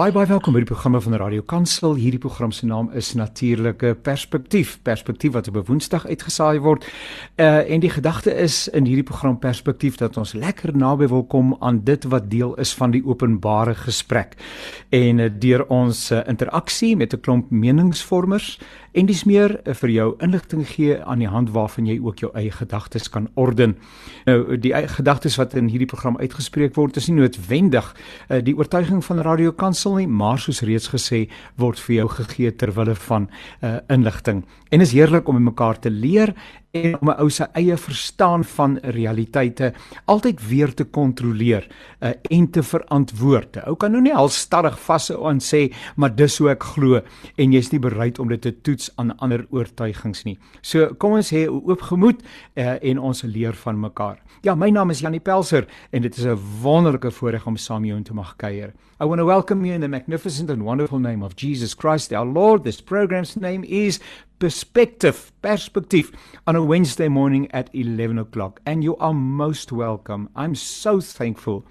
Baie baie welkom by die programme van Radio Kansel. Hierdie program se naam is Natuurlike Perspektief. Perspektief wat op Woensdag uitgesaai word. Uh en die gedagte is in hierdie program Perspektief dat ons lekker naby wil kom aan dit wat deel is van die openbare gesprek. En uh, deur ons uh, interaksie met 'n klomp meningsvormers en dis meer uh, vir jou inligting gee aan die hand waarvan jy ook jou eie gedagtes kan orden. Nou die gedagtes wat in hierdie program uitgespreek word is nie noodwendig uh, die oortuiging van Radio Kansel nie, maar soos reeds gesê, word vir jou gegee ter wille van uh inligting. En is heerlik om mekaar te leer en om 'n ou se eie verstaan van realiteite altyd weer te kontroleer uh, en te verantwoord. Ou kan nou nie alstadig vashou en sê maar dis hoe ek glo en jy's nie bereid om dit te toets aan ander oortuigings nie. So kom ons hê oop gemoed uh, en ons leer van mekaar. Ja, my naam is Janie Pelser en dit is 'n wonderlike voorreg om saam jou te mag kuier. I want to welcome you in the magnificent and wonderful name of Jesus Christ our Lord. This program's name is Perspective, Perspective on a Wednesday morning at 11 o'clock. And you are most welcome. I'm so thankful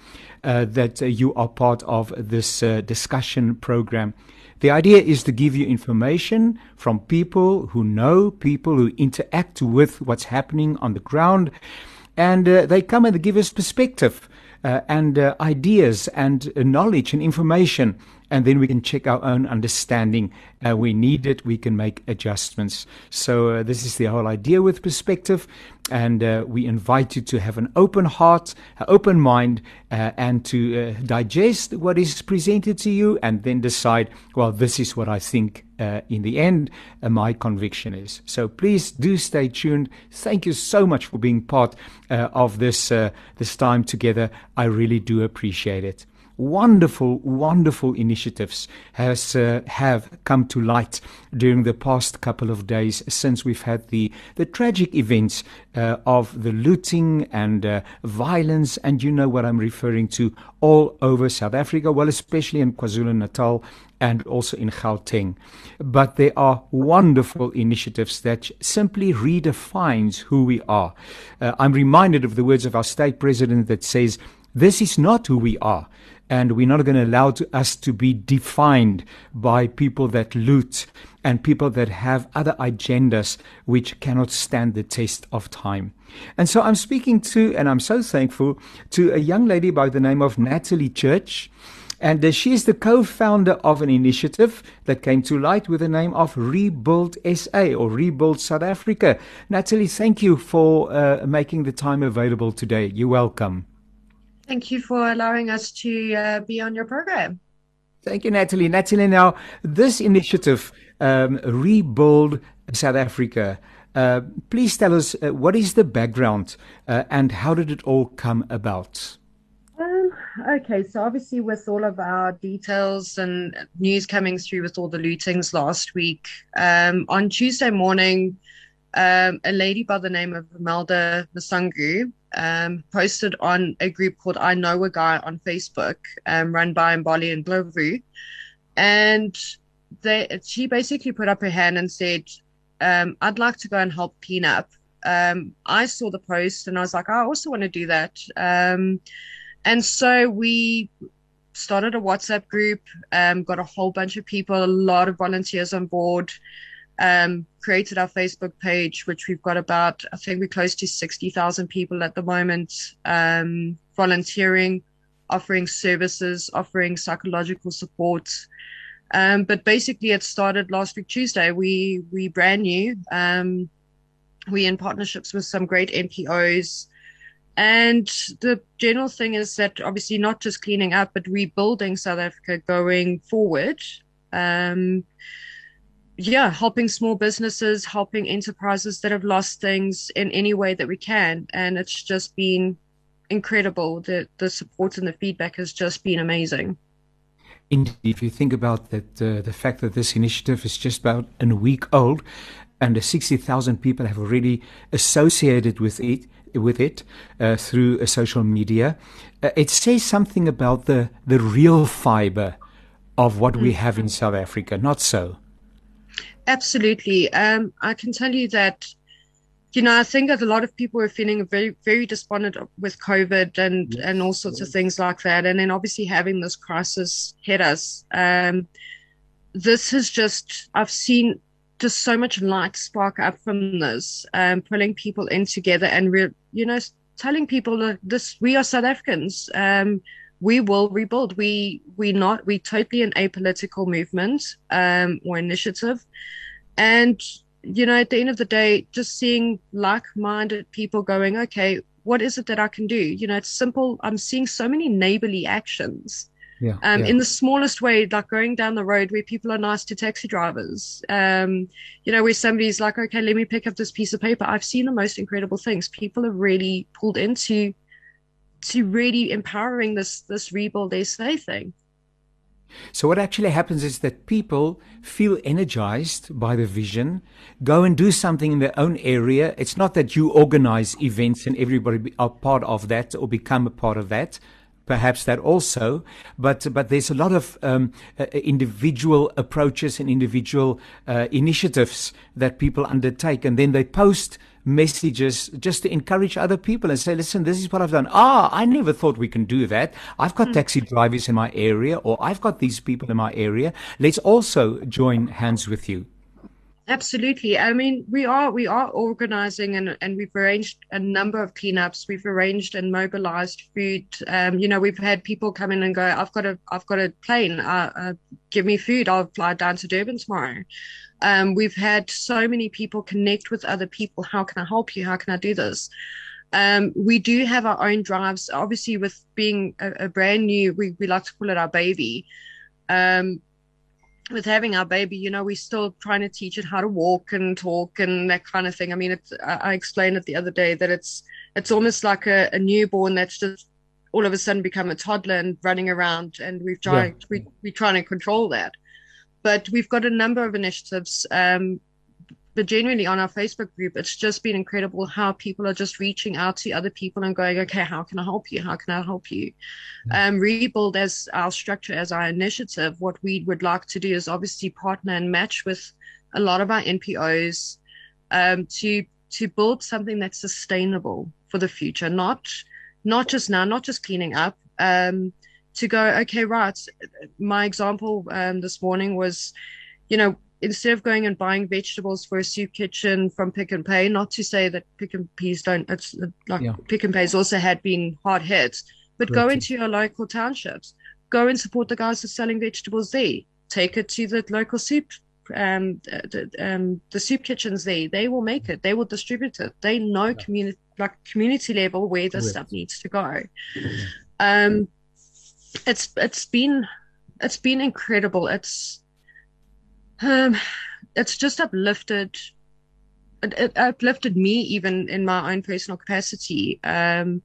uh, that uh, you are part of this uh, discussion program. The idea is to give you information from people who know, people who interact with what's happening on the ground. And uh, they come and give us perspective and uh, ideas and uh, knowledge and information. And then we can check our own understanding. Uh, we need it, we can make adjustments. So, uh, this is the whole idea with perspective. And uh, we invite you to have an open heart, an open mind, and to digest what is presented to you and then decide, well, this is what I think uh, in the end, uh, my conviction is. So please do stay tuned. Thank you so much for being part uh, of this uh, this time together. I really do appreciate it. Wonderful, wonderful initiatives has uh, have come to light during the past couple of days since we've had the the tragic events uh, of the looting and violence, and you know what I'm referring to, all over South Africa, well, especially in KwaZulu Natal and also in Gauteng. But there are wonderful initiatives that simply redefines who we are. Uh, I'm reminded of the words of our state president that says, this is not who we are. And we're not going to allow to us to be defined by people that loot and people that have other agendas which cannot stand the test of time. And so I'm speaking to, and I'm so thankful, to a young lady by the name of Natalie Church. And uh, she is the co founder of an initiative that came to light with the name of Rebuild SA or Rebuild South Africa. Natalie, thank you for uh, making the time available today. You're welcome. Thank you for allowing us to uh, be on your program. Thank you, Natalie. Natalie, now, this initiative, um, Rebuild South Africa, uh, please tell us uh, what is the background uh, and how did it all come about? okay, so obviously with all of our details and news coming through with all the lootings last week, um, on Tuesday morning, um, a lady by the name of Melda Masangu um, posted on a group called I Know a Guy on Facebook, um, run by Mbali and Glovu. And they, she basically put up her hand and said, um, I'd like to go and help clean up. Um, I saw the post and I was like, I also want to do that. Um, and so we started a WhatsApp group, um, got a whole bunch of people, a lot of volunteers on board, um, created our Facebook page, which we've got about, I think we're close to 60,000 people at the moment, um, volunteering, offering services, offering psychological support. Um, but basically, it started last week Tuesday. We we brand new. Um, we in partnerships with some great NPOs. And the general thing is that obviously not just cleaning up, but rebuilding South Africa going forward. Um, yeah, helping small businesses, helping enterprises that have lost things in any way that we can. And it's just been incredible. The, the support and the feedback has just been amazing. Indeed, if you think about that, uh, the fact that this initiative is just about a week old and 60,000 people have already associated with it, with it uh, through uh, social media. Uh, it says something about the, the real fiber of what mm. we have in South Africa, not so? Absolutely. Um, I can tell you that you know, I think that a lot of people are feeling very, very despondent with COVID and yes. and all sorts of things like that. And then obviously having this crisis hit us. Um, this has just I've seen just so much light spark up from this, um, pulling people in together and re- you know telling people that this we are South Africans. Um, we will rebuild. We we not we totally an apolitical movement um, or initiative, and you know at the end of the day, just seeing like-minded people going, okay, what is it that I can do? You know, it's simple. I'm seeing so many neighborly actions yeah, um, yeah. in the smallest way, like going down the road where people are nice to taxi drivers. Um, you know, where somebody's like, okay, let me pick up this piece of paper. I've seen the most incredible things. People have really pulled into to really empowering this this rebuild SA thing. So what actually happens is that people feel energized by the vision, go and do something in their own area. It's not that you organize events and everybody are part of that or become a part of that perhaps that also, but but there's a lot of um, uh, individual approaches and individual uh, initiatives that people undertake, and then they post messages just to encourage other people and say, listen, this is what I've done. Ah, I never thought we can do that. I've got mm. taxi drivers in my area, or I've got these people in my area. Let's also join hands with you. Absolutely. I mean, we are we are organizing and, and we've arranged a number of cleanups. We've arranged and mobilized food. Um, you know, we've had people come in and go, "I've got a I've got a plane. Uh, uh, give me food. I'll fly down to Durban tomorrow." Um, we've had so many people connect with other people. How can I help you? How can I do this? Um, we do have our own drives. Obviously, with being a, a brand new, we, we like to call it our baby. Um, with having our baby, you know, we're still trying to teach it how to walk and talk and that kind of thing. I mean, it's, I explained it the other day that it's it's almost like a, a newborn that's just all of a sudden become a toddler and running around, and we've tried yeah. we we're trying to control that. But we've got a number of initiatives. Um, but genuinely on our Facebook group, it's just been incredible how people are just reaching out to other people and going, okay, how can I help you? How can I help you? Um, Rebuild as our structure, as our initiative, what we would like to do is obviously partner and match with a lot of our NPOs um, to to build something that's sustainable for the future, not not just now, not just cleaning up. Um, to go, okay, right. My example um, this morning was, you know, instead of going and buying vegetables for a soup kitchen from Pick and Pay, not to say that Pick and Pays don't, it's like yeah. Pick and Pays also had been hard hit, but go into your local townships, go and support the guys that are selling vegetables there. Take it to the local soup, um, the, um, the soup kitchens there. They will make it. They will distribute it. They know yeah. community, like community level where this stuff needs to go. Um, it's it's been it's been incredible. It's um, it's just uplifted. It, it, uplifted me even in my own personal capacity. Um,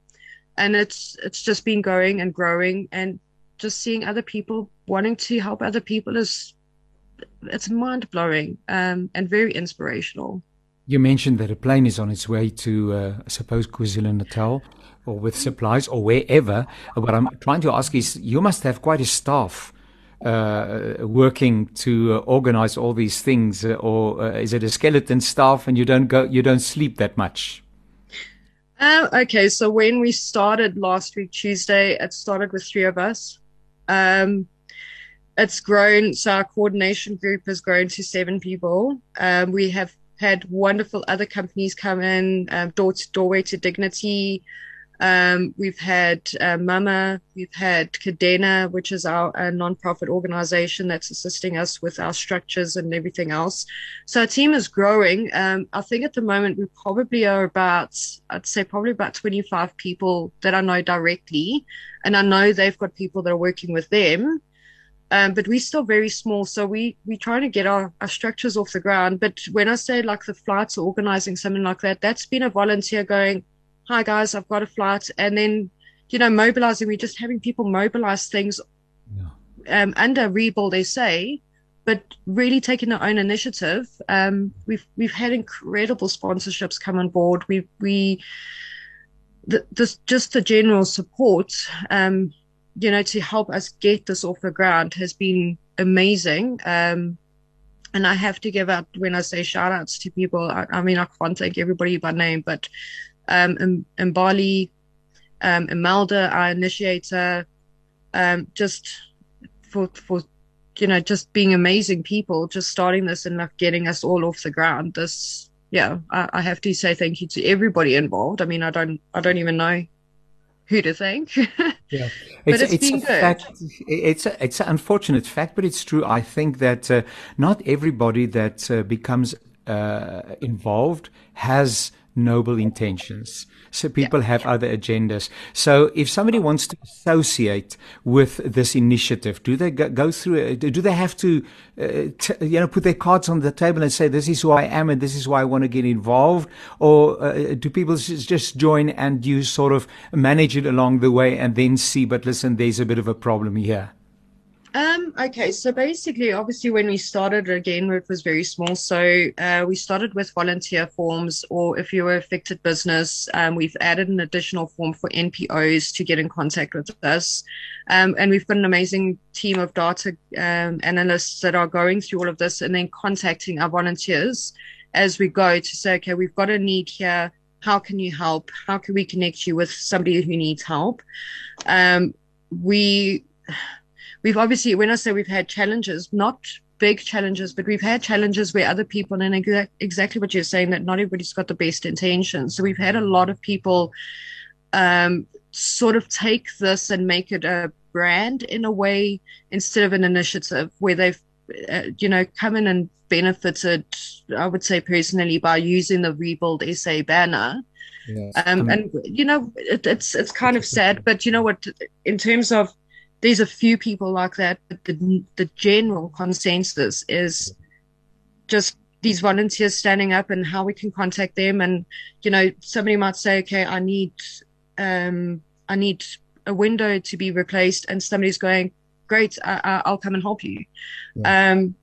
and it's it's just been going and growing, and just seeing other people wanting to help other people is it's mind blowing um, and very inspirational. You mentioned that a plane is on its way to, uh, I suppose, KwaZulu Natal or with supplies or wherever. What I'm trying to ask is, you must have quite a staff uh, working to uh, organize all these things, uh, or uh, is it a skeleton staff and you don't go, you don't sleep that much? Uh, okay, so when we started last week Tuesday, it started with three of us. Um, it's grown, so our coordination group has grown to seven people. Um, we have had wonderful other companies come in, um, door to doorway to dignity, um, we've had uh, Mama, we've had Cadena, which is our a nonprofit organization that's assisting us with our structures and everything else. So our team is growing. Um, I think at the moment we probably are about, I'd say probably about 25 people that I know directly. And I know they've got people that are working with them. Um, but we're still very small, so we we're trying to get our, our structures off the ground. But when I say like the flights or organizing something like that, that's been a volunteer going, hi guys, I've got a flight. And then, you know, mobilizing, we're just having people mobilize things yeah. um, under Rebuild SA, but really taking their own initiative. Um, we've, we've had incredible sponsorships come on board. We, we, the, this, just the general support, um, you know, to help us get this off the ground has been amazing. Um, and I have to give out when I say shout outs to people. I, I mean, I can't thank everybody by name, but um, in, in Bali, um, Imelda, our initiator, um, just for for you know just being amazing people, just starting this and like getting us all off the ground. This, yeah, I, I have to say thank you to everybody involved. I mean, I don't I don't even know who to thank. yeah, but it's, it's, it's a good. fact. It's a, it's an unfortunate fact, but it's true. I think that uh, not everybody that uh, becomes uh, involved has noble intentions. So people yeah. have other agendas. So if somebody wants to associate with this initiative, do they go, go through? Do they have to, uh, t- you know, put their cards on the table and say, "This is who I am, and this is why I want to get involved," or uh, do people just join and you sort of manage it along the way and then see? But listen, there's a bit of a problem here. Um, okay, so basically, obviously, when we started again, it was very small. So uh, we started with volunteer forms, or if you were affected business, um, we've added an additional form for NPOs to get in contact with us. Um, and we've got an amazing team of data um, analysts that are going through all of this and then contacting our volunteers as we go to say, okay, we've got a need here. How can you help? How can we connect you with somebody who needs help? Um, we we've obviously, when I say we've had challenges, not big challenges, but we've had challenges where other people, and exa- exactly what you're saying, that not everybody's got the best intentions. So we've had a lot of people um, sort of take this and make it a brand in a way instead of an initiative where they've, uh, you know, come in and benefited, I would say personally, by using the Rebuild SA banner. Yes. Um, and you know, it, it's it's kind of sad, but you know what? In terms of there's a few people like that, but the, the general consensus is just these volunteers standing up and how we can contact them. And, you know, somebody might say, okay, I need, um, I need a window to be replaced. And somebody's going, great, I, will come and help you. Yeah. Um,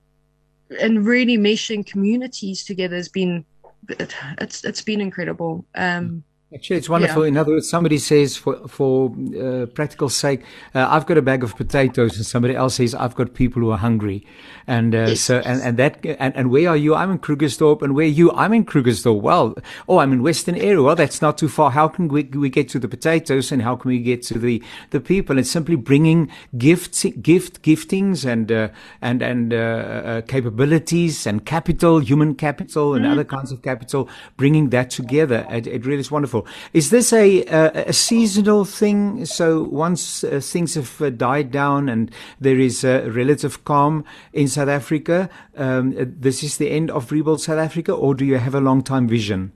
and really meshing communities together has been, it's, it's been incredible. Um, Actually, it's wonderful. Yeah. In other words, somebody says, for for uh, practical sake, uh, I've got a bag of potatoes, and somebody else says, I've got people who are hungry, and uh, yes. so and and that and, and where are you? I'm in Krugersdorp, and where are you? I'm in Krugersdorp. Well, oh, I'm in Western area. Well, that's not too far. How can we we get to the potatoes, and how can we get to the the people? It's simply bringing gifts, gift giftings, and uh, and and uh, uh, capabilities, and capital, human capital, and mm. other kinds of capital, bringing that together. It, it really is wonderful. Is this a, a, a seasonal thing? So once uh, things have uh, died down and there is a relative calm in South Africa, um, this is the end of Rebuild South Africa, or do you have a long time vision?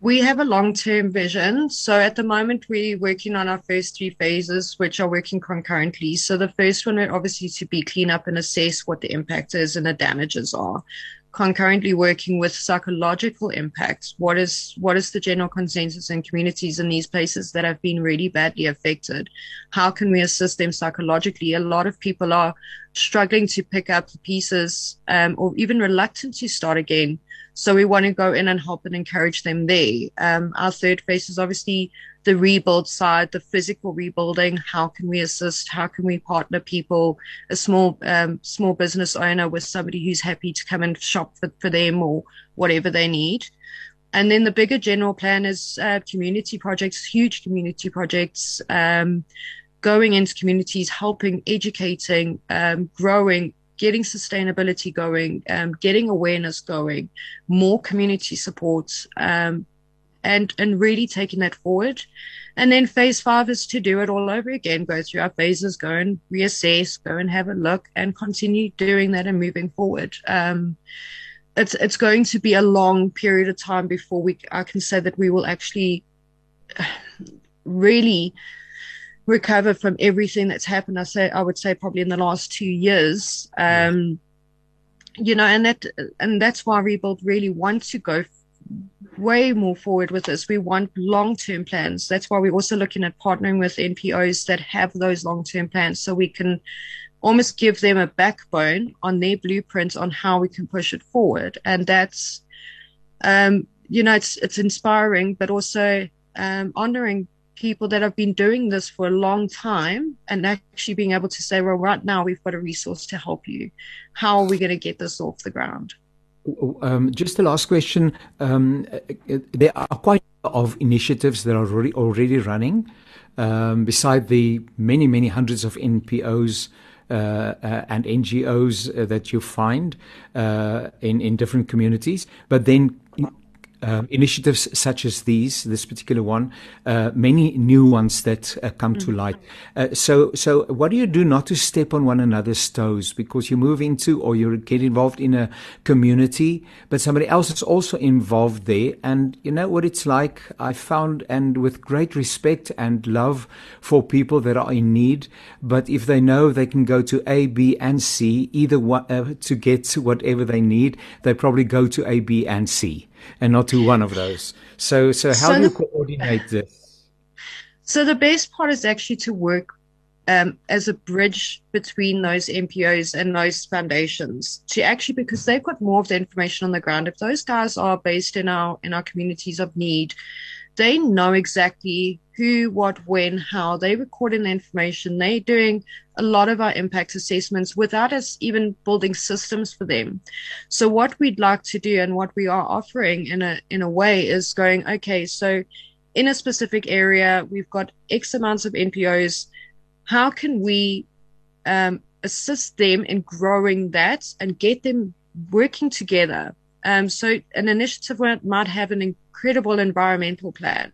We have a long term vision. So at the moment, we're working on our first three phases, which are working concurrently. So the first one, obviously, to be clean up and assess what the impact is and the damages are concurrently working with psychological impacts. What is what is the general consensus in communities in these places that have been really badly affected? How can we assist them psychologically? A lot of people are struggling to pick up the pieces um, or even reluctant to start again. So we want to go in and help and encourage them there. Um, our third phase is obviously the rebuild side, the physical rebuilding. How can we assist? How can we partner people, a small um, small business owner with somebody who's happy to come and shop for, for them or whatever they need. And then the bigger general plan is uh, community projects, huge community projects, um, going into communities, helping, educating, um, growing, getting sustainability going, um, getting awareness going, more community support, um, and and really taking that forward. And then phase five is to do it all over again, go through our phases, go and reassess, go and have a look, and continue doing that and moving forward. Um, it's it's going to be a long period of time before we I can say that we will actually really recover from everything that's happened. I say I would say probably in the last two years. Um, you know, and that and that's why Rebuild really wants to go way more forward with this. We want long term plans. That's why we're also looking at partnering with NPOs that have those long term plans so we can almost give them a backbone on their blueprints on how we can push it forward. And that's, um, you know, it's, it's inspiring, but also um, honoring people that have been doing this for a long time and actually being able to say, well, right now we've got a resource to help you. How are we going to get this off the ground? Um, just the last question. Um, there are quite a lot of initiatives that are already already running. Um, beside the many many hundreds of NPOs uh, uh, and NGOs uh, that you find uh, in in different communities, but then um, initiatives such as these, this particular one, uh, many new ones that uh, come mm-hmm. to light. Uh, so, so what do you do not to step on one another's toes because you move into or you get involved in a community, but somebody else is also involved there, and you know what it's like. I found, and with great respect and love for people that are in need, but if they know they can go to A, B, and C, either one, uh, to get whatever they need, they probably go to A, B, and C and not to one of those. So, so how so do you coordinate this? So the best part is actually to work um, as a bridge between those NPOs and those foundations to actually because they've got more of the information on the ground. If those guys are based in our in our communities of need, they know exactly who, what, when, how. they're recording the information. They're doing a lot of our impact assessments without us even building systems for them. So what we'd like to do and what we are offering in a in a way is going, okay, so in a specific area, we've got X amounts of NPOs. How can we um, assist them in growing that and get them working together? Um, so an initiative might have an incredible environmental plan.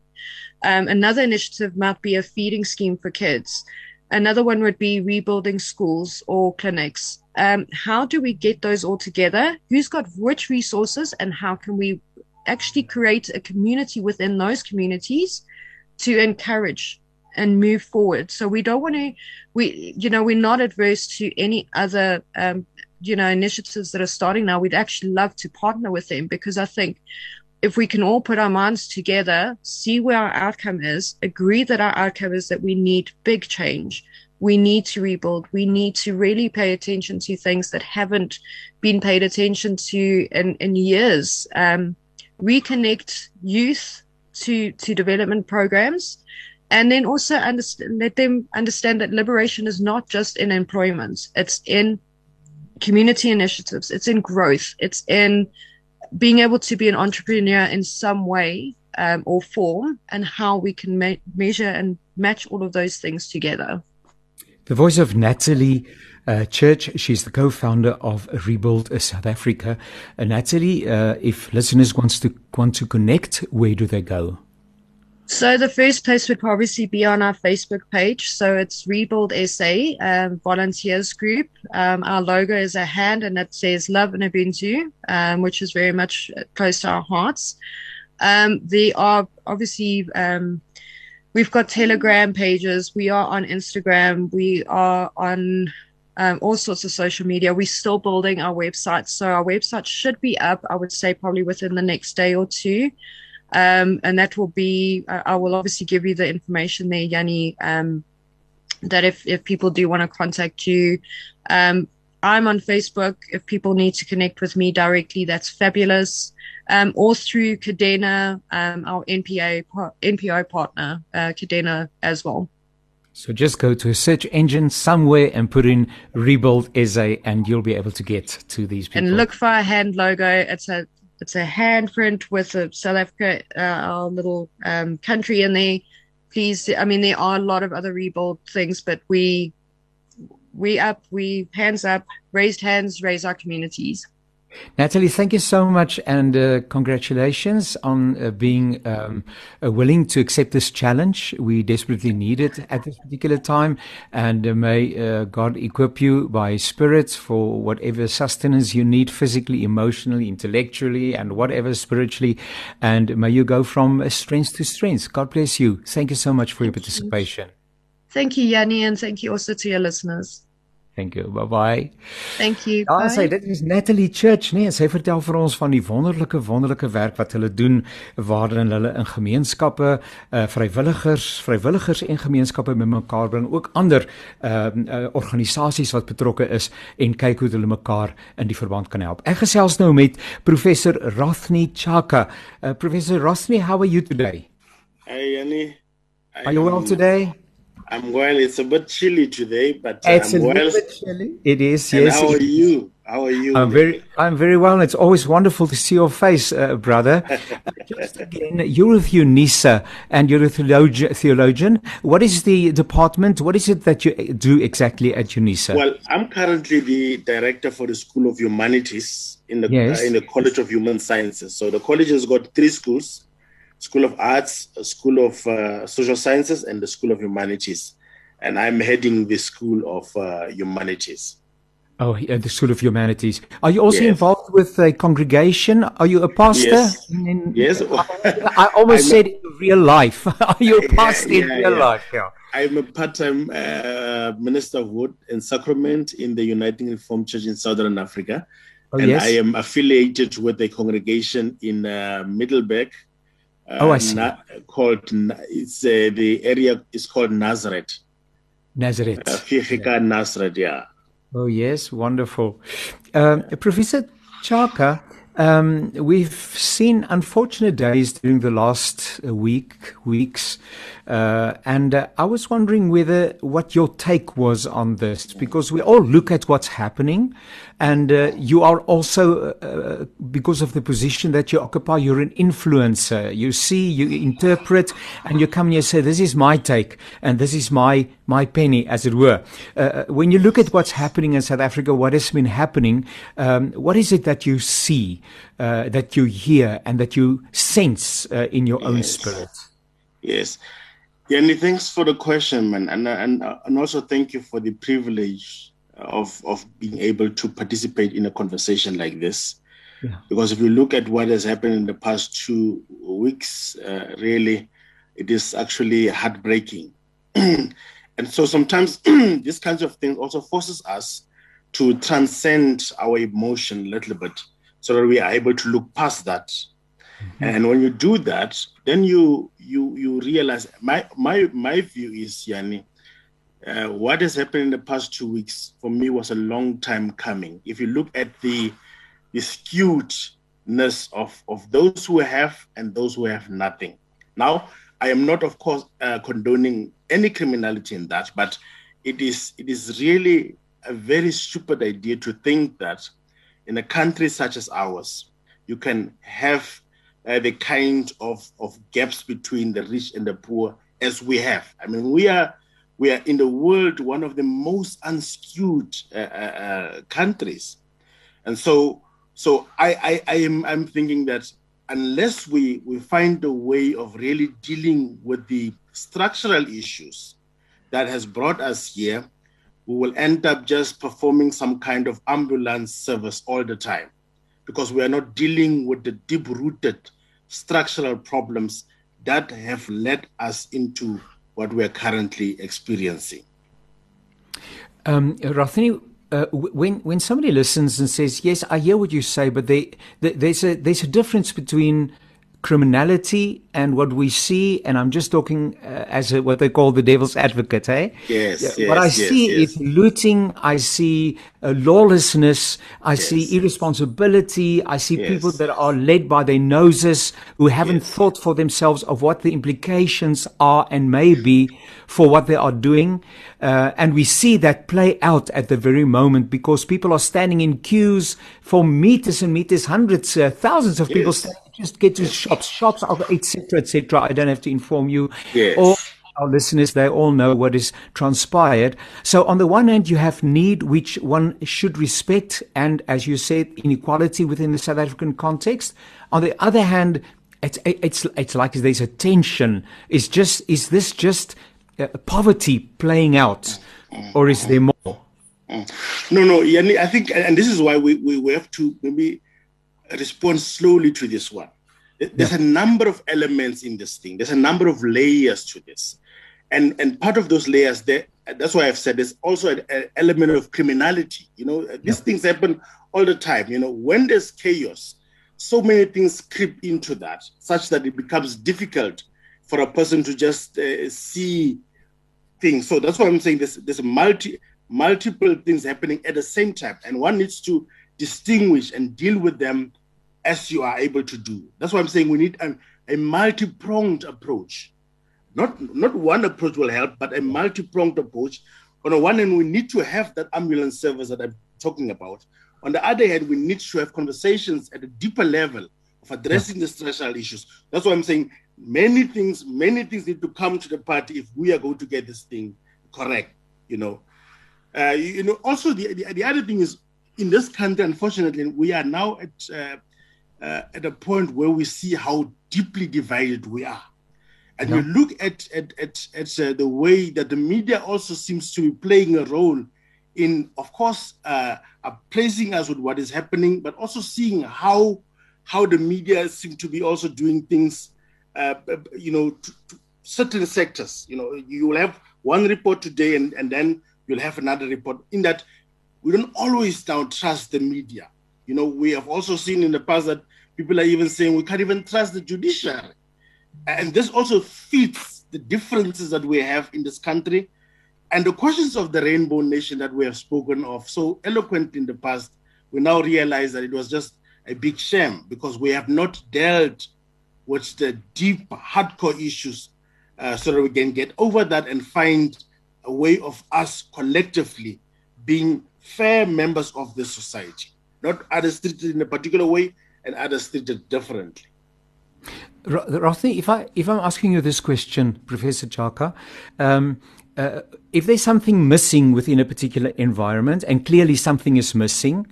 Um, another initiative might be a feeding scheme for kids. Another one would be rebuilding schools or clinics. Um, how do we get those all together? Who's got which resources and how can we actually create a community within those communities to encourage and move forward? So we don't want to, we, you know, we're not adverse to any other, um, you know, initiatives that are starting now. We'd actually love to partner with them because I think if we can all put our minds together, see where our outcome is, agree that our outcome is that we need big change. We need to rebuild. We need to really pay attention to things that haven't been paid attention to in, in years. Um, reconnect youth to, to development programs and then also understand, let them understand that liberation is not just in employment. It's in community initiatives. It's in growth. It's in being able to be an entrepreneur in some way um, or form and how we can me- measure and match all of those things together. The voice of Natalie uh, Church. She's the co-founder of Rebuild South Africa. Uh, Natalie, uh, if listeners wants to want to connect, where do they go? So the first place would obviously be on our Facebook page. So it's Rebuild SA um, Volunteers Group. Um, our logo is a hand and it says Love and Ubuntu, um, which is very much close to our hearts. Um, they are obviously, um, we've got Telegram pages. We are on Instagram. We are on um, all sorts of social media. We're still building our website. So our website should be up, I would say, probably within the next day or two. Um, and that will be, uh, I will obviously give you the information there, Yanni, um, that if, if people do want to contact you, um, I'm on Facebook. If people need to connect with me directly, that's fabulous. Um, or through Cadena, um, our NPA, NPO partner, uh, Cadena as well. So just go to a search engine somewhere and put in Rebuild SA and you'll be able to get to these people. And look for our hand logo. It's a it's a handprint with a South Africa, uh, our little um, country in there. Please, I mean, there are a lot of other rebuild things, but we we up, we hands up, raised hands, raise our communities. Natalie, thank you so much and uh, congratulations on uh, being um, uh, willing to accept this challenge. We desperately need it at this particular time. And uh, may uh, God equip you by Spirit for whatever sustenance you need physically, emotionally, intellectually, and whatever spiritually. And may you go from strength to strength. God bless you. Thank you so much for thank your participation. You. Thank you, Yanni, and thank you also to your listeners. Thank you. Bye bye. Thank you. Ja, sy dit is Natalie Church, nee, sy vertel vir ons van die wonderlike wonderlike werk wat hulle doen waarin hulle in gemeenskappe, uh vrywilligers, vrywilligers en gemeenskappe bymekaar bring, ook ander ehm uh, uh, organisasies wat betrokke is en kyk hoe hulle mekaar in die verband kan help. Ek gesels nou met professor Rathni Chaka. Uh professor Rathni, how are you today? Hey, Annie. Are you well today? I'm well. It's a bit chilly today, but uh, it's I'm a well. bit chilly. It is. And yes. How are you? How are you? I'm very, I'm very well. It's always wonderful to see your face, uh, brother. Just again, you're with UNISA and you're a theologian. What is the department? What is it that you do exactly at UNISA? Well, I'm currently the director for the School of Humanities in the yes. uh, in the College of Human Sciences. So the college has got three schools: School of Arts, School of uh, Social Sciences, and the School of Humanities. And I'm heading the School of uh, Humanities. Oh, yeah, the School of Humanities. Are you also yes. involved with a congregation? Are you a pastor? Yes. In, yes. I, I almost said in real life. Are you a pastor yeah, in real yeah. life? Yeah. I'm a part-time uh, minister of word and sacrament in the Uniting Reformed Church in Southern Africa. Oh, and yes. I am affiliated with a congregation in uh, Middelburg. Uh, oh, I see. Na- called it's uh, the area is called Nazareth. Nazareth. Uh, yeah. Nazareth, yeah. Oh, yes, wonderful. Uh, Professor Tshaka, um, we've seen unfortunate days during the last uh, week, weeks, uh, and uh, I was wondering whether what your take was on this, because we all look at what's happening, and uh, you are also, uh, uh, because of the position that you occupy, you're an influencer. You see, you interpret, and you come and you say, "This is my take, and this is my my penny," as it were. when you look at what's happening in South Africa, what has been happening, um, what is it that you see? uh, that you hear and that you sense uh, in your yes. own spirit? Yes. Yanni, thanks for the question, man, and and and also thank you for the privilege of of being able to participate in a conversation like this. Yeah. Because if you look at what has happened in the past two weeks, uh, really, it is actually heartbreaking. and so sometimes these kinds of things also forces us to transcend our emotion a little bit so that we are able to look past that. Mm-hmm. And when you do that, then you you you realize my my my view is Yanni, uh, what has happened in the past two weeks for me was a long time coming. If you look at the the skewedness of of those who have and those who have nothing. Now, I am not, of course, uh, condoning any criminality in that, but it is it is really a very stupid idea to think that in a country such as ours, you can have uh, the kind of, of gaps between the rich and the poor as we have. I mean, we are we are in the world one of the most unskewed uh, uh, uh countries, and so so I, I I am I'm thinking that unless we we find a way of really dealing with the structural issues that has brought us here, we will end up just performing some kind of ambulance service all the time because we are not dealing with the deep rooted structural problems that have led us into what we are currently experiencing. Um, Rothney, uh, when when somebody listens and says, "Yes, I hear what you say," but they, they, there's a there's a difference between criminality and what we see, and I'm just talking uh, as a, what they call the devil's advocate, eh? Yes, yes What I yes, see yes. is looting, I see uh, lawlessness, I see irresponsibility, I see people that are led by their noses, who haven't thought for themselves of what the implications are and may be for what they are doing. Uh, and we see that play out at the very moment because people are standing in queues for meters and meters, hundreds, uh, thousands of people standing just get to shops, shops, etc., etc. I don't have to inform you. Yes. All our listeners, they all know what is transpired. So on the one hand, you have need, which one should respect, and as you said, inequality within the South African context. On the other hand, it's it's it's like there's a tension. Is just is this just uh, poverty playing out, or is there more? No, no. I think, and this is why we, we, we have to maybe respond slowly to this one. There's yeah. a number of elements in this thing. There's a number of layers to this, and and part of those layers, there, that's why I've said there's also an, element of criminality. You know, these yeah. things happen all the time. You know, when there's chaos, so many things creep into that, such that it becomes difficult for a person to just uh, see things. So that's why I'm saying there's there's multi multiple things happening at the same time, and one needs to distinguish and deal with them as you are able to do. That's why I'm saying we need a, a multi pronged approach not not one approach will help, but a multi-pronged approach. On the one hand, we need to have that ambulance service that I'm talking about. On the other hand, we need to have conversations at a deeper level of addressing the structural issues. That's why I'm saying many things, many things need to come to the party if we are going to get this thing correct. You know, uh, you, you, know. Also, the, the, the other thing is in this country, unfortunately, we are now at uh, uh, at a point where we see how deeply divided we are. And yeah. you look at at at, at uh, the way that the media also seems to be playing a role in, of course, uh, placing us with what is happening, but also seeing how how the media seem to be also doing things, uh, you know, to, to certain sectors. You know, you will have one report today, and and then you'll have another report. In that, we don't always now trust the media. You know, we have also seen in the past that people are even saying we can't even trust the judiciary and this also fits the differences that we have in this country and the questions of the rainbow nation that we have spoken of so eloquent in the past we now realize that it was just a big shame because we have not dealt with the deep hardcore issues uh, so that we can get over that and find a way of us collectively being fair members of this society not others treated in a particular way and others treated differently Rothney, if I if I'm asking you this question, Professor Tshaka, um, uh, if there's something missing within a particular environment, and clearly something is missing,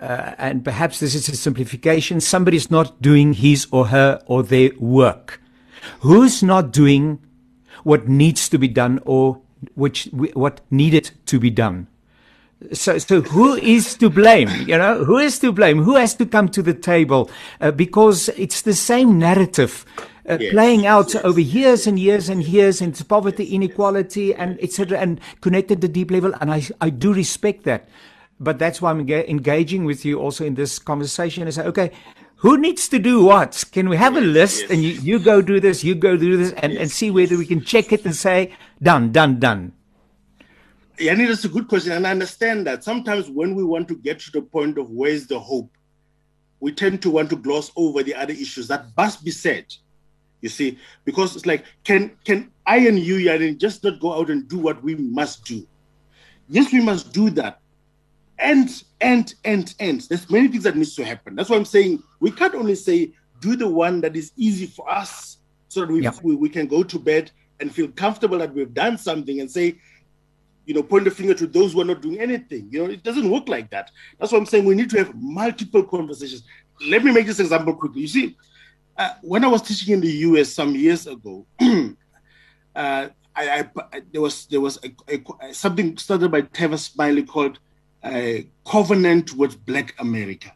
uh, and perhaps this is a simplification, somebody's not doing his or her or their work. Who's not doing what needs to be done or which what needed to be done? So, so who is to blame? You know, who is to blame? Who has to come to the table? Uh, because it's the same narrative uh, yes. playing out yes. over years and years and years, and it's poverty, inequality, and etc., and connected to deep level. And I, I do respect that, but that's why I'm engaging with you also in this conversation. And say, okay, who needs to do what? Can we have a list yes. and you, you go do this, you go do this, and, and see whether we can check it and say, done, done, done. Yani, that's a good question. And I understand that sometimes when we want to get to the point of where's the hope, we tend to want to gloss over the other issues that must be said. You see, because it's like, can can I and you, Yani, just not go out and do what we must do? Yes, we must do that. And and and and there's many things that needs to happen. That's why I'm saying we can't only say do the one that is easy for us so that we, yeah. we, we can go to bed and feel comfortable that we've done something and say you know, point the finger to those who are not doing anything. You know, it doesn't work like that. That's what I'm saying. We need to have multiple conversations. Let me make this example quickly. You see, uh, when I was teaching in the US some years ago, uh, I, I, there was there was a, a, something started by Tavis Smiley called a Covenant with Black America,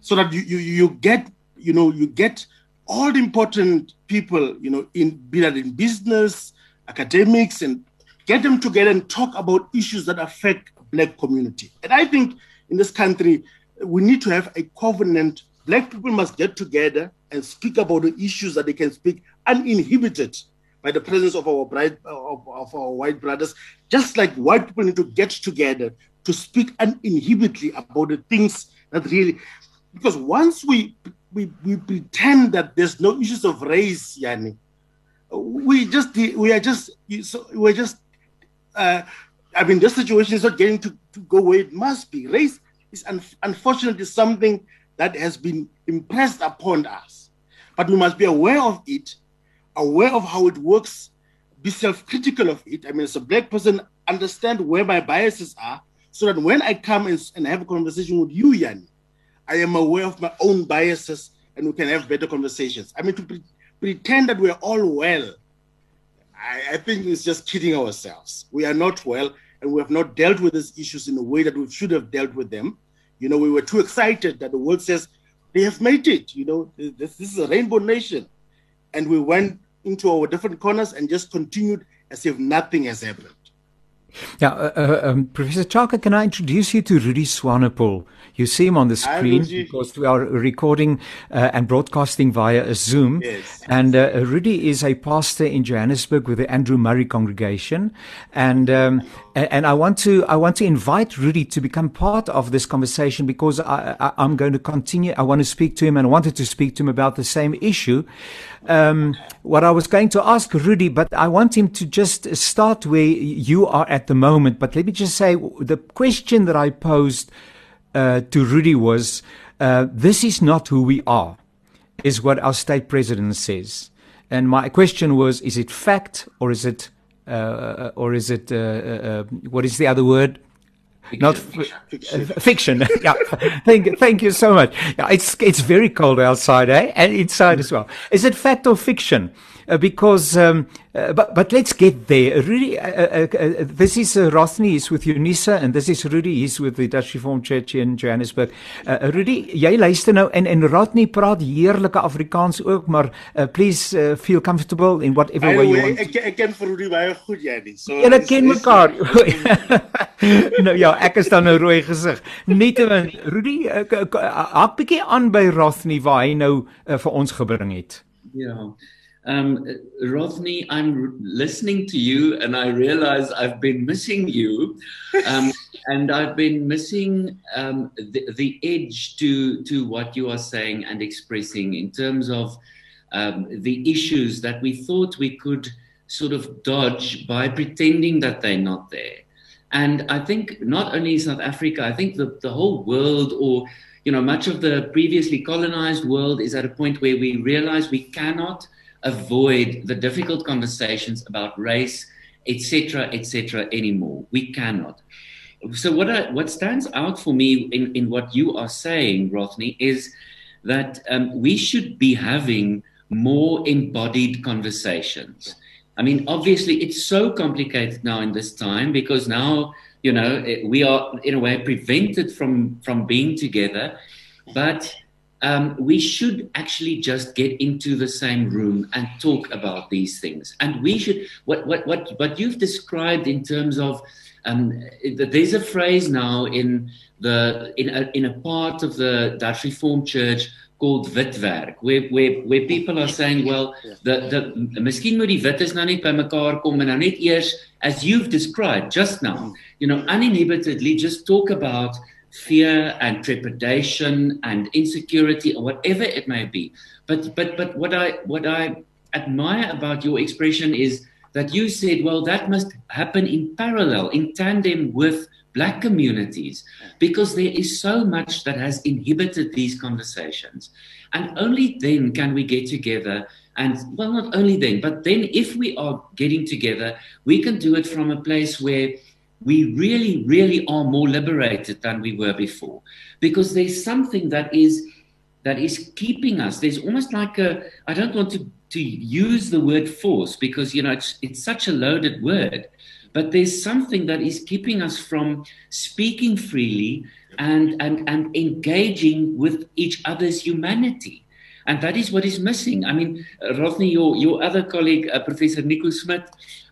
so that you, you you get you know you get all the important people you know in be that in business, academics, and get them together and talk about issues that affect black community. And I think in this country, we need to have a covenant. Black people must get together and speak about the issues that they can speak uninhibited by the presence of our bright, of, of our white brothers, just like white people need to get together to speak uninhibitedly about the things that really because once we we, we pretend that there's no issues of race, we just we are just we're just uh, I mean, this situation is not getting to, to go where it must be. Race is un- unfortunately something that has been impressed upon us. But we must be aware of it, aware of how it works, be self critical of it. I mean, as a black person, understand where my biases are so that when I come and, and have a conversation with you, Yanni, I am aware of my own biases and we can have better conversations. I mean, to pre- pretend that we're all well I, I think it's just kidding ourselves. We are not well, and we have not dealt with these issues in a way that we should have dealt with them. You know, we were too excited that the world says they have made it. You know, this, this is a rainbow nation. And we went into our different corners and just continued as if nothing has happened. Yeah, uh, uh, um, Professor Tshaka, can I introduce you to Rudie Swanepoel? You see him on the screen because we are recording uh, and broadcasting via a Zoom. Yes. And uh, Rudie is a pastor in Johannesburg with the Andrew Murray congregation. And um, and, and, I want to I want to invite Rudie to become part of this conversation because I, I, am going to continue. I want to speak to him and I wanted to speak to him about the same issue. Um, what I was going to ask Rudie, but I want him to just start where you are at the moment. But let me just say the question that I posed uh, to Rudie was, uh, "This is not who we are," is what our state president says. And my question was, is it fact or is it uh, or is it uh, uh, what is the other word? Fiction. Not fiction. fiction. yeah. thank, thank you so much. Yeah, it's it's very cold outside, eh? And inside as well. Is it fact or fiction? Uh, because um, uh, but but let's get there. Rudy, uh, uh, uh this is uh, Rothney is with Unisa and this is Rudy is with the Dutch Reformed Church in Johannesburg. Uh, Rudy, jy luister nou en en Rothney praat heerlike Afrikaans ook, maar uh, please uh, feel comfortable in whatever way you want. Ek ek ken vir Rudy baie goed jy nie. So Julle ken mekaar. nou ja, ek is dan nou rooi gesig. Nietemin, Rudy, hak bietjie aan by Rothney waar hy nou uh, vir ons gebring het. Ja. Yeah. Um, Rothney, I'm listening to you and I realize I've been missing you. Um, and I've been missing um, the, the, edge to, to what you are saying and expressing in terms of um, the issues that we thought we could sort of dodge by pretending that they're not there. And I think not only South Africa, I think the, the whole world or you know, much of the previously colonized world is at a point where we realize we cannot avoid the difficult conversations about race, etc., etc. anymore. We cannot. So what I, what stands out for me in, in what you are saying, Rothney, is that um, we should be having more embodied conversations. I mean, obviously, it's so complicated now in this time because now you know we are in a way prevented from from being together, but um, we should actually just get into the same room and talk about these things. And we should, what, what, what, what you've described in terms of, um, there's a phrase now in the in a, in a part of the Dutch Reformed Church called witwerk, where, where, where people are saying, well, the, the, miskien moet die wittes nou net by mekaar kom en nou net eers, as you've described just now, you know, uninhibitedly just talk about fear and trepidation and insecurity or whatever it may be. But but but what I what I admire about your expression is that you said, well, that must happen in parallel, in tandem with black communities, because there is so much that has inhibited these conversations. And only then can we get together. And well, not only then, but then if we are getting together, we can do it from a place where we really, really are more liberated than we were before because there's something that is that is keeping us. There's almost like a I don't want to to use the word force because you know it's it's such a loaded word, but there's something that is keeping us from speaking freely and and and engaging with each other's humanity. And that is what is missing. I mean, Rothney, your, your other colleague, uh, Professor Nico Smith,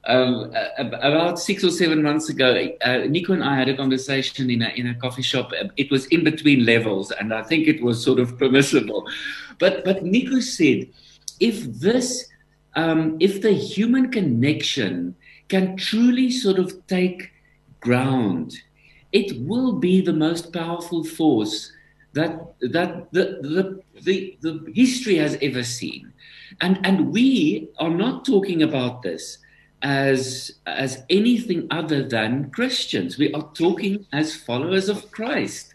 um, about six or seven months ago, uh, Nico and I had a conversation in a, in a coffee shop. It was in between levels, and I think it was sort of permissible. But, but Nico said, if this, um, if the human connection can truly sort of take ground, it will be the most powerful force that that the, the the the history has ever seen and and we are not talking about this as as anything other than Christians. We are talking as followers of Christ,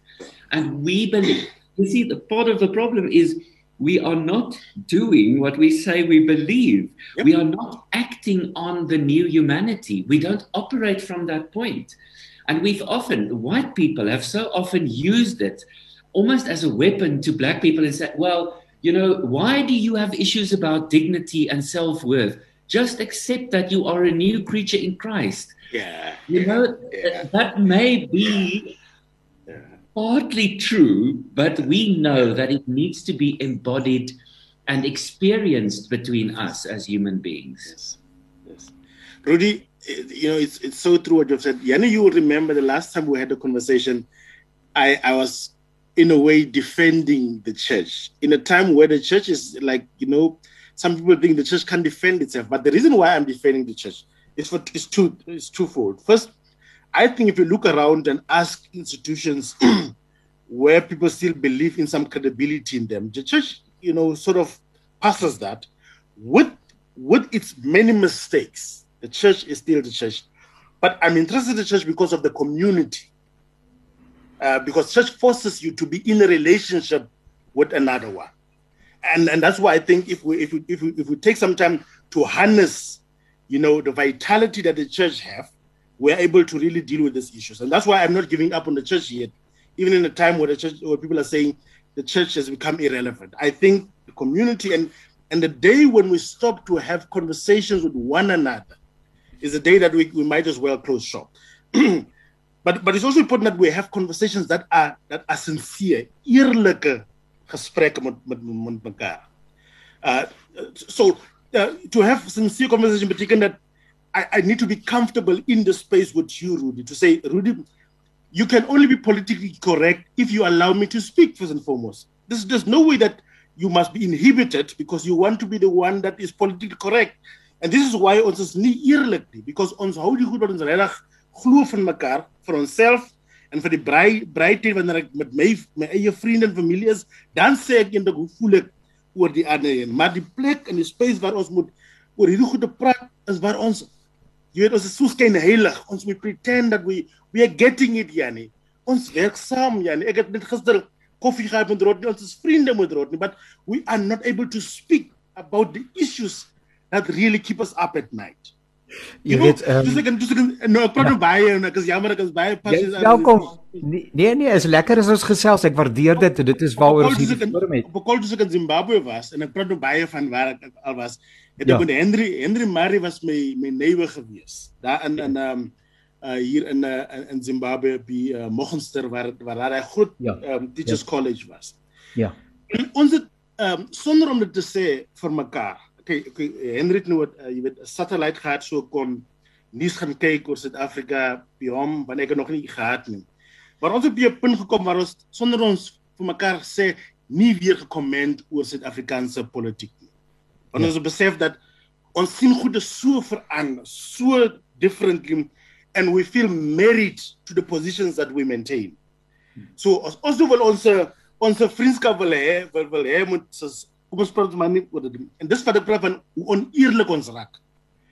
and we believe. You see, the part of the problem is we are not doing what we say we believe. Yep. We are not acting on the new humanity. We don't operate from that point. And we've often, white people have so often used it almost as a weapon to black people and said, well, you know, why do you have issues about dignity and self worth? just accept that you are a new creature in Christ. Yeah. You know, yeah. that may be yeah. partly true, but we know that it needs to be embodied and experienced between us as human beings. Yes. Yes. Rudie, you know, it's, it's so true what you've said. Yanni, you will remember the last time we had a conversation, I, I was in a way defending the church in a time where the church is like, you know, some people think the church can defend itself, but the reason why I'm defending the church is for it's two is twofold. First, I think if you look around and ask institutions where people still believe in some credibility in them, the church, you know, sort of passes that with with its many mistakes. The church is still the church, but I'm interested in the church because of the community. Uh, because church forces you to be in a relationship with another one, and and that's why I think if we if we if we, if we take some time to harness, you know, the vitality that the church have, we're able to really deal with these issues. And that's why I'm not giving up on the church yet, even in a time where the church where people are saying the church has become irrelevant. I think the community and and the day when we stop to have conversations with one another is the day that we, we might as well close shop. but but it's also important that we have conversations that are that are sincere, eerlike gesprekke met met met. Uh, so uh, to have sincere conversation beteken that I, I, need to be comfortable in the space with you, Rudie, to say, Rudie, you can only be politically correct if you allow me to speak first and foremost. There's, there's no way that you must be inhibited because you want to be the one that is politically correct. And this is why ons is nie eerlik because ons hou die goed wat ons regtig glo van mekaar vir onsself en vir die brei breityd wanneer ek met my my eie vriende en familie is, dan sê ek eendag hoe voel ek oor die ander een. Maar die plek en die space waar ons moet oor hierdie goede praat is waar ons jy weet ons is so skyn heilig. Ons moet pretend that we we are getting it Janie. Ons werk saam Janie. Ek het net gister koffie gehad met Rodney. Ons is vriende met Rodney, but we are not able to speak about the issues that really keep us up at night. Jy weet, ehm dis ek dis ek nou ek praat ja. baie en ek is jammer ek is baie passies. Welkom. Nee, nee nee, is lekker as ons gesels. Ek waardeer dit. Dit is waaroor ons hier forum het. Op kol dis ek in Zimbabwe was en ek praat nou baie van waar ek al was. Het ja. ek met Henry Henry Murray was my my neighbor gewees. Daar in in ehm um, uh hier in uh, in Zimbabwe by uh, Mogenster waar waar hy groot ja. um, teachers ja. college was. Ja. En ons het ehm um, sonder om dit te sê vir mekaar okay Henry het nou uh, jy weet 'n satelliet gehad so kon nuus gaan kyk oor Suid-Afrika hom wanneer ek nog nie gehad nie. Maar ons het by 'n punt gekom waar ons sonder ons vir mekaar sê nie weer gekomment oor Suid-Afrikaanse politiek nie. Want ja. ons besef dat ons sien goed is so verander, so differently and we feel married to the positions that we maintain. So as ons wil ons ons vriendskap wil hê, wil, wil hê moet kom ons praat maar nie oor dit en dis wat ek praat van hoe oneerlik ons raak.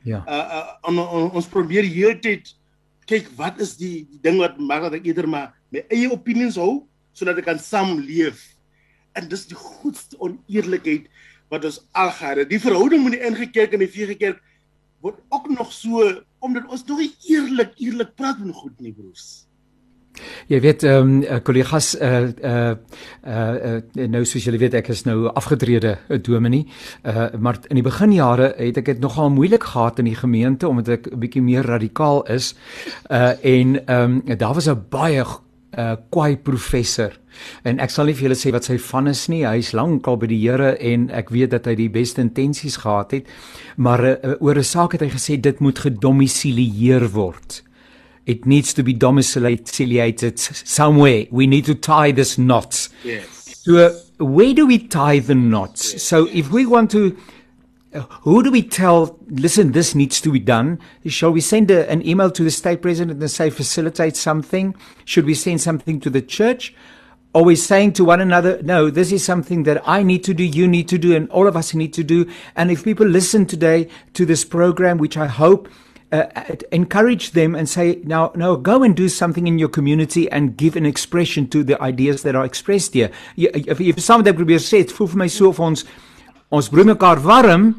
Ja. Uh, uh on, on, ons probeer heeltyd kyk wat is die, die ding wat maak dat ek eerder maar my eie opinies hou sodat ek kan saamleef. En dis die grootste oneerlikheid wat ons al gehad het. Die verhouding met die ingekerk en die VG-kerk word ook nog so omdat ons nog nie eerlik eerlik praat met goed nie broers. Jy weet ehm um, kollegas uh uh uh nou soos julle weet ek is nou afgetrede dominee. Uh maar in die beginjare het ek dit nogal moeilik gehad in die gemeente omdat ek 'n bietjie meer radikaal is. Uh en ehm um, daar was 'n baie uh kwai professor en ek sal nie vir julle sê wat sy van is nie hy's lankal by die Here en ek weet dat hy die beste intensies gehad het maar uh, oor 'n saak het hy gesê dit moet gedomisileer word it needs to be domiciliated somewhere. We need to tie this knot. Yes. So, where do we tie the knots? Yes. So, if we want to, uh, who do we tell, listen, this needs to be done? Shall we send a, an email to the state president and say, facilitate something? Should we send something to the church? Are we saying to one another, no, this is something that I need to do, you need to do, and all of us need to do? And if people listen today to this program, which I hope uh, encourage them and say, now, now go and do something in your community and give an expression to the ideas that are expressed here. If, if some of them probeer sê, het voel vir my so of ons, ons broer mekaar warm,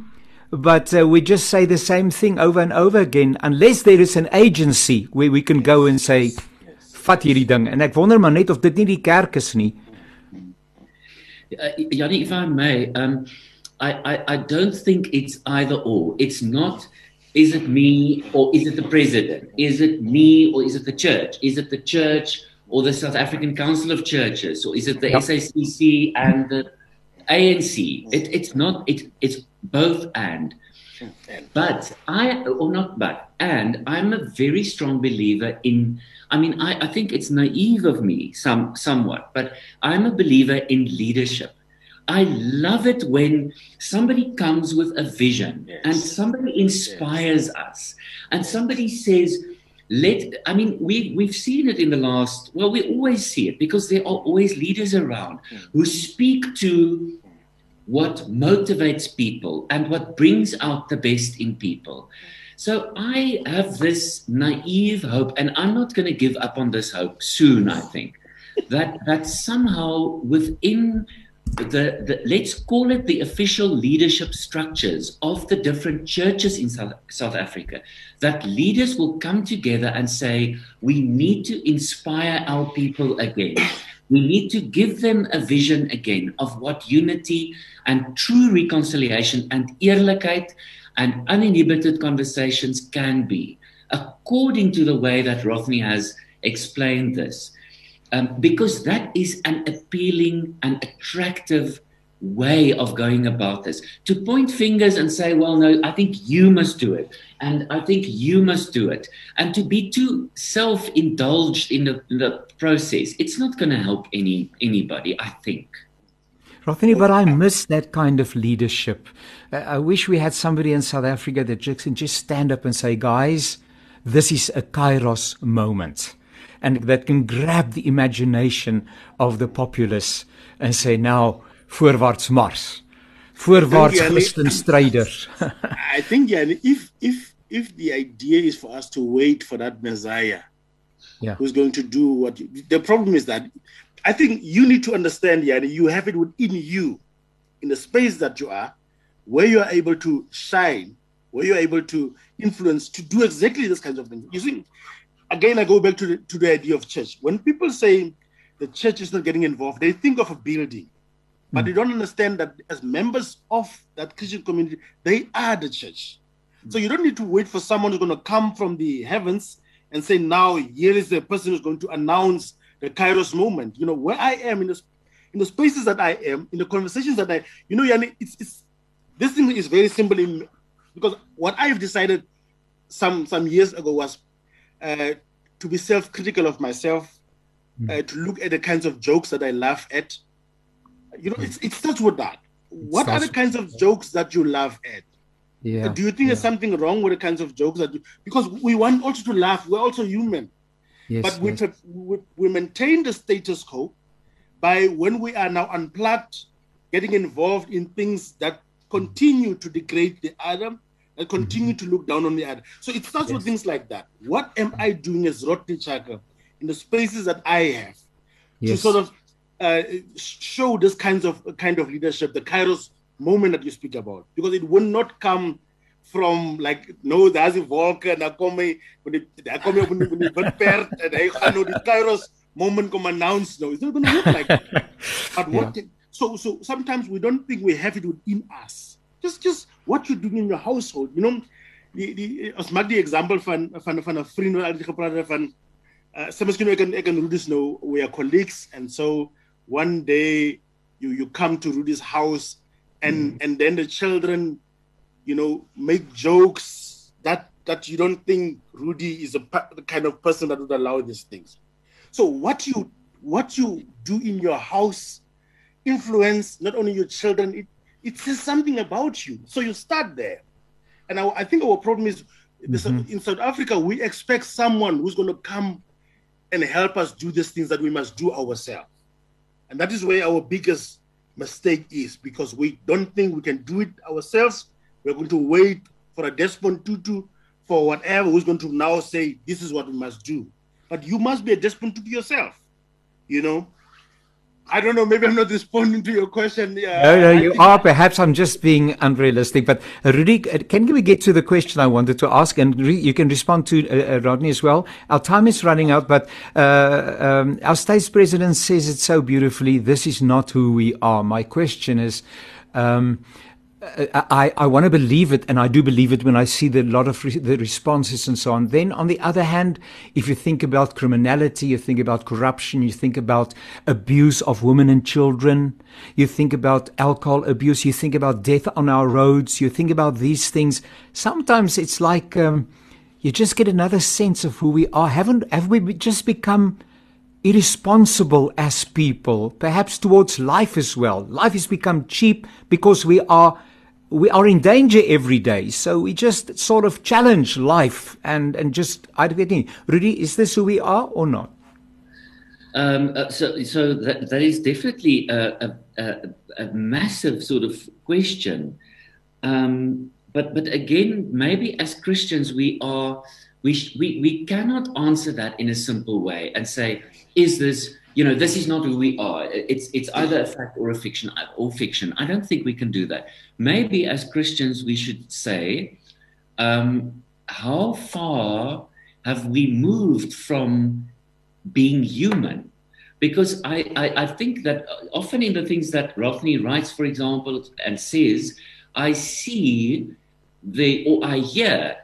but uh, we just say the same thing over and over again, unless there is an agency where we can go and say, vat hierdie ding. En ek wonder maar net of dit nie die kerk is nie. Uh, Janie, if I may, um, I, I, I don't think it's either or. It's not Is it me or is it the president? Is it me or is it the church? Is it the church or the South African Council of Churches? Or is it the yep. SACC and the ANC? It, it's not, it, it's both and. But I, or not but, and I'm a very strong believer in, I mean, I, I think it's naive of me some, somewhat, but I'm a believer in leadership. I love it when somebody comes with a vision yes. and somebody inspires yes. us and somebody says, let i mean we we've seen it in the last well we always see it because there are always leaders around hmm. who speak to what motivates people and what brings out the best in people so i have this naive hope and i'm not going to give up on this hope soon i think that that somehow within the, the, let's call it the official leadership structures of the different churches in South, South Africa, that leaders will come together and say, we need to inspire our people again. We need to give them a vision again of what unity and true reconciliation and eerlijkheid and uninhibited conversations can be, according to the way that Rothney has explained this um, because that is an appealing and attractive way of going about this. To point fingers and say, well, no, I think you must do it, and I think you must do it, and to be too self indulged in the, the process, it's not going to help any anybody, I think. Rothney, but I miss that kind of leadership. I wish we had somebody in South Africa that just just stand up and say, guys, this is a Kairos moment and that can grab the imagination of the populace and say now voorwaarts mars. Voorwaarts Christen stryders I think yeah if if if the idea is for us to wait for that messiah yeah. who's going to do what you, the problem is that I think you need to understand yeah you have it within you in the space that you are where you are able to shine where you're able to influence to do exactly this kinds of things. You see again, I go back to the, to the idea of church. When people say the church is not getting involved, they think of a building, but mm. they don't understand that as members of that Christian community, they are the church. Mm. So you don't need to wait for someone who's going to come from the heavens and say, now here is the person who's going to announce the Kairos moment. You know, where I am in the in the spaces that I am, in the conversations that I, you know, Yani, it's, it's this thing is very simple in because what I've decided some some years ago was uh, to be self-critical of myself, mm. uh, to look at the kinds of jokes that I laugh at. You know, mm. it's, it starts with that. What are the kinds of jokes that you laugh at? Yeah. Do you think yeah. there's something wrong with the kinds of jokes that you, because we want also to laugh, we're also human. Yes, but we, yes. we, we maintain the status quo by when we are now unplugged, getting involved in things that continue to degrade the other and continue mm-hmm. to look down on the other. So it starts yes. with things like that. What am I doing as Rothney Tshaka in the spaces that I have yes. to sort of uh, show this kinds of kind of leadership, the Kairos moment that you speak about, because it will not come from like no daar's die wolke en dan kom hy daar kom hy op die windperd en hy gaan nou die Kairos moment come announce no it's not going to look like that. but what yeah. so so sometimes we don't think we have it within us just just what you're doing in your household. You know, die die as maak die example van van van 'n vriend wat altyd gepraat het van uh soms can ek ek en Rudie's know we are colleagues and so one day you you come to Rudie's house and mm. and then the children you know make jokes that that you don't think Rudie is a the kind of person that would allow these things. So what you what you do in your house influence not only your children, it it says something about you. So you start there. And I, I think our problem is mm-hmm. in South Africa, we expect someone who's going to come and help us do these things that we must do ourselves. And that is where our biggest mistake is because we don't think we can do it ourselves. We're going to wait for a Desmond Tutu for whatever who's going to now say, this is what we must do. But you must be a Desmond Tutu yourself, you know? I don't know. Maybe I'm not responding to your question. Yeah, no, no, you are. Perhaps I'm just being unrealistic. But uh, Rudie, uh, can we get to the question I wanted to ask, and re- you can respond to uh, uh, Rothney as well. Our time is running out, but uh, um, our state's president says it so beautifully. This is not who we are. My question is. Um, I, I want to believe it, and I do believe it when I see the lot of re- the responses and so on. Then, on the other hand, if you think about criminality, you think about corruption, you think about abuse of women and children, you think about alcohol abuse, you think about death on our roads, you think about these things. Sometimes it's like um, you just get another sense of who we are. Haven't have we just become irresponsible as people, perhaps towards life as well? Life has become cheap because we are we are in danger every day. So we just sort of challenge life and, and just, I don't know, Rudie, is this who we are or not? Um, uh, so, so that, that is definitely a, a, a, massive sort of question. Um, but, but again, maybe as Christians, we are, we, we, we cannot answer that in a simple way and say, is this you know this is not who we are. It's it's either a fact or a fiction or fiction. I don't think we can do that. Maybe as christians we should say um, how far have we moved from being human? Because I, I, I think that often in the things that Rothney writes, for example, and says, I see the or I hear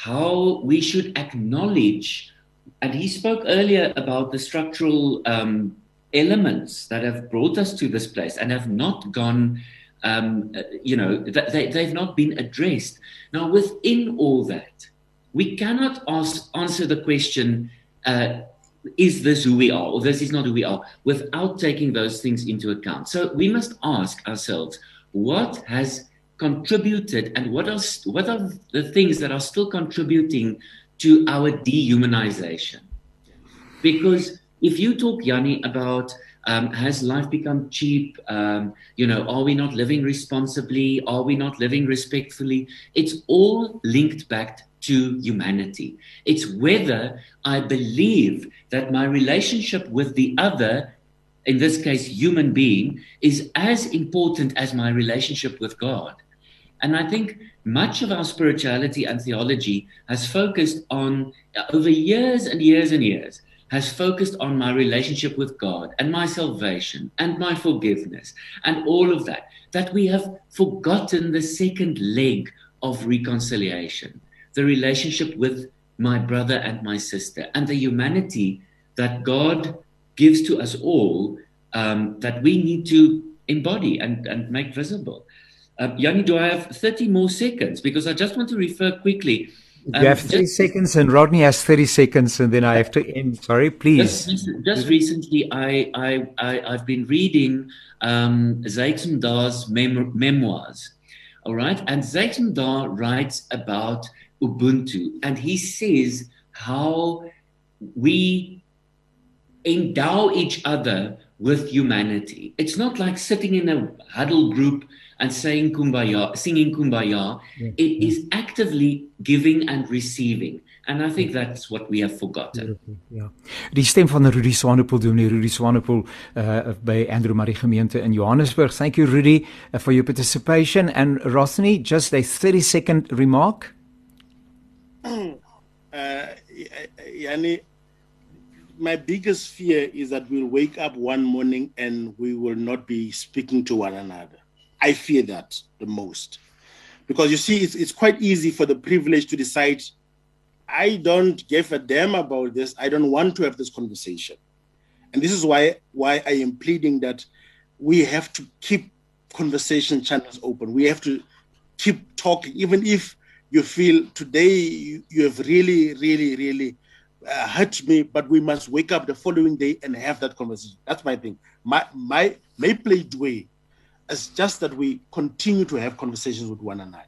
how we should acknowledge and he spoke earlier about the structural um, elements that have brought us to this place and have not gone, um, you know, they, they've not been addressed. Now, within all that, we cannot ask, answer the question, uh, is this who we are or this is not who we are, without taking those things into account. So we must ask ourselves, what has contributed and what are, what are the things that are still contributing to our dehumanization. Because if you talk, Yanni, about um, has life become cheap? Um, you know, are we not living responsibly? Are we not living respectfully? It's all linked back to humanity. It's whether I believe that my relationship with the other, in this case, human being, is as important as my relationship with God. And I think much of our spirituality and theology has focused on, over years and years and years, has focused on my relationship with God and my salvation and my forgiveness and all of that, that we have forgotten the second leg of reconciliation, the relationship with my brother and my sister, and the humanity that God gives to us all um, that we need to embody and, and make visible. Uh, Yanni, do I have 30 more seconds? Because I just want to refer quickly. Um, you have 30 just, seconds, and Rothney has 30 seconds, and then I have to end. Sorry, please. Just, just recently, I, I, I, have been reading um, Zeitzendaa's mem- memoirs. All right. And Zeitzenda writes about Ubuntu, and he says how we endow each other with humanity. It's not like sitting in a huddle group and saying kumbaya, singing kumbaya. Yeah. It is actively giving and receiving. And I think that's what we have forgotten. Ja. Die stem van Rudie Swanepoel doen Rudie Swanepoel uh by Andrew Murray gemeente in Johannesburg. Thank you Rudie uh, for your participation and Rothney just a 30 second remark. Uh yani my biggest fear is that we'll wake up one morning and we will not be speaking to one another. I fear that the most. Because you see, it's, it's quite easy for the privilege to decide, I don't give a damn about this. I don't want to have this conversation. And this is why, why I am pleading that we have to keep conversation channels open. We have to keep talking, even if you feel today you, you have really, really, really uh, hurt me, but we must wake up the following day and have that conversation. That's my thing. My my may play way It's just that we continue to have conversations with one another.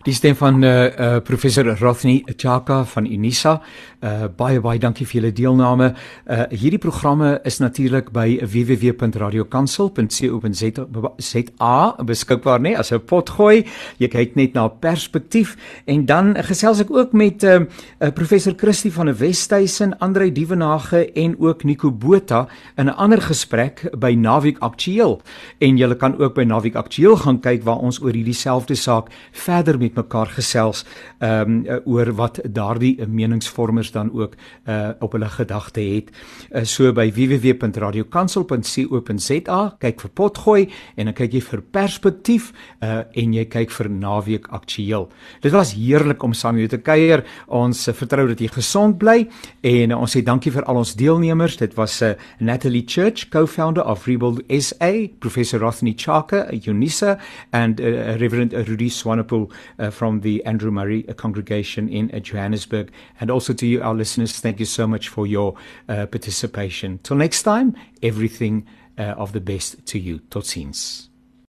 Die stem van uh, uh professor Rothney Chaka van Unisa. Uh baie baie dankie vir julle deelname. Uh hierdie programme is natuurlik by www.radiokansel.co.za beskikbaar nê as 'n potgooi. Jy kyk net na perspektief en dan gesels ek ook met uh, uh professor Christie van der Westhuizen, Andre Dievenage en ook Nico Botha in 'n ander gesprek by Naweek Aktueel. En julle kan ook by Naweek Aktueel gaan kyk waar ons oor hierdie selfde saak verder met met mekaar gesels ehm um, oor wat daardie meningsvormers dan ook uh op hulle gedagte het. Uh, so by www.radiokansel.co.za kyk vir potgooi en dan kyk jy vir perspektief uh en jy kyk vir naweek aktueel. Dit was heerlik om saam jou te kuier. Ons uh, vertrou dat jy gesond bly en uh, ons sê dankie vir al ons deelnemers. Dit was uh, Natalie Church, co-founder of Rebuild SA, Professor Rothney Chaka, Unisa and uh, Reverend Rudy Swanepoel uh, from the Andrew Murray congregation in uh, Johannesburg. And also to you, our listeners, thank you so much for your uh, participation. Till next time, everything uh, of the best to you. Tot ziens.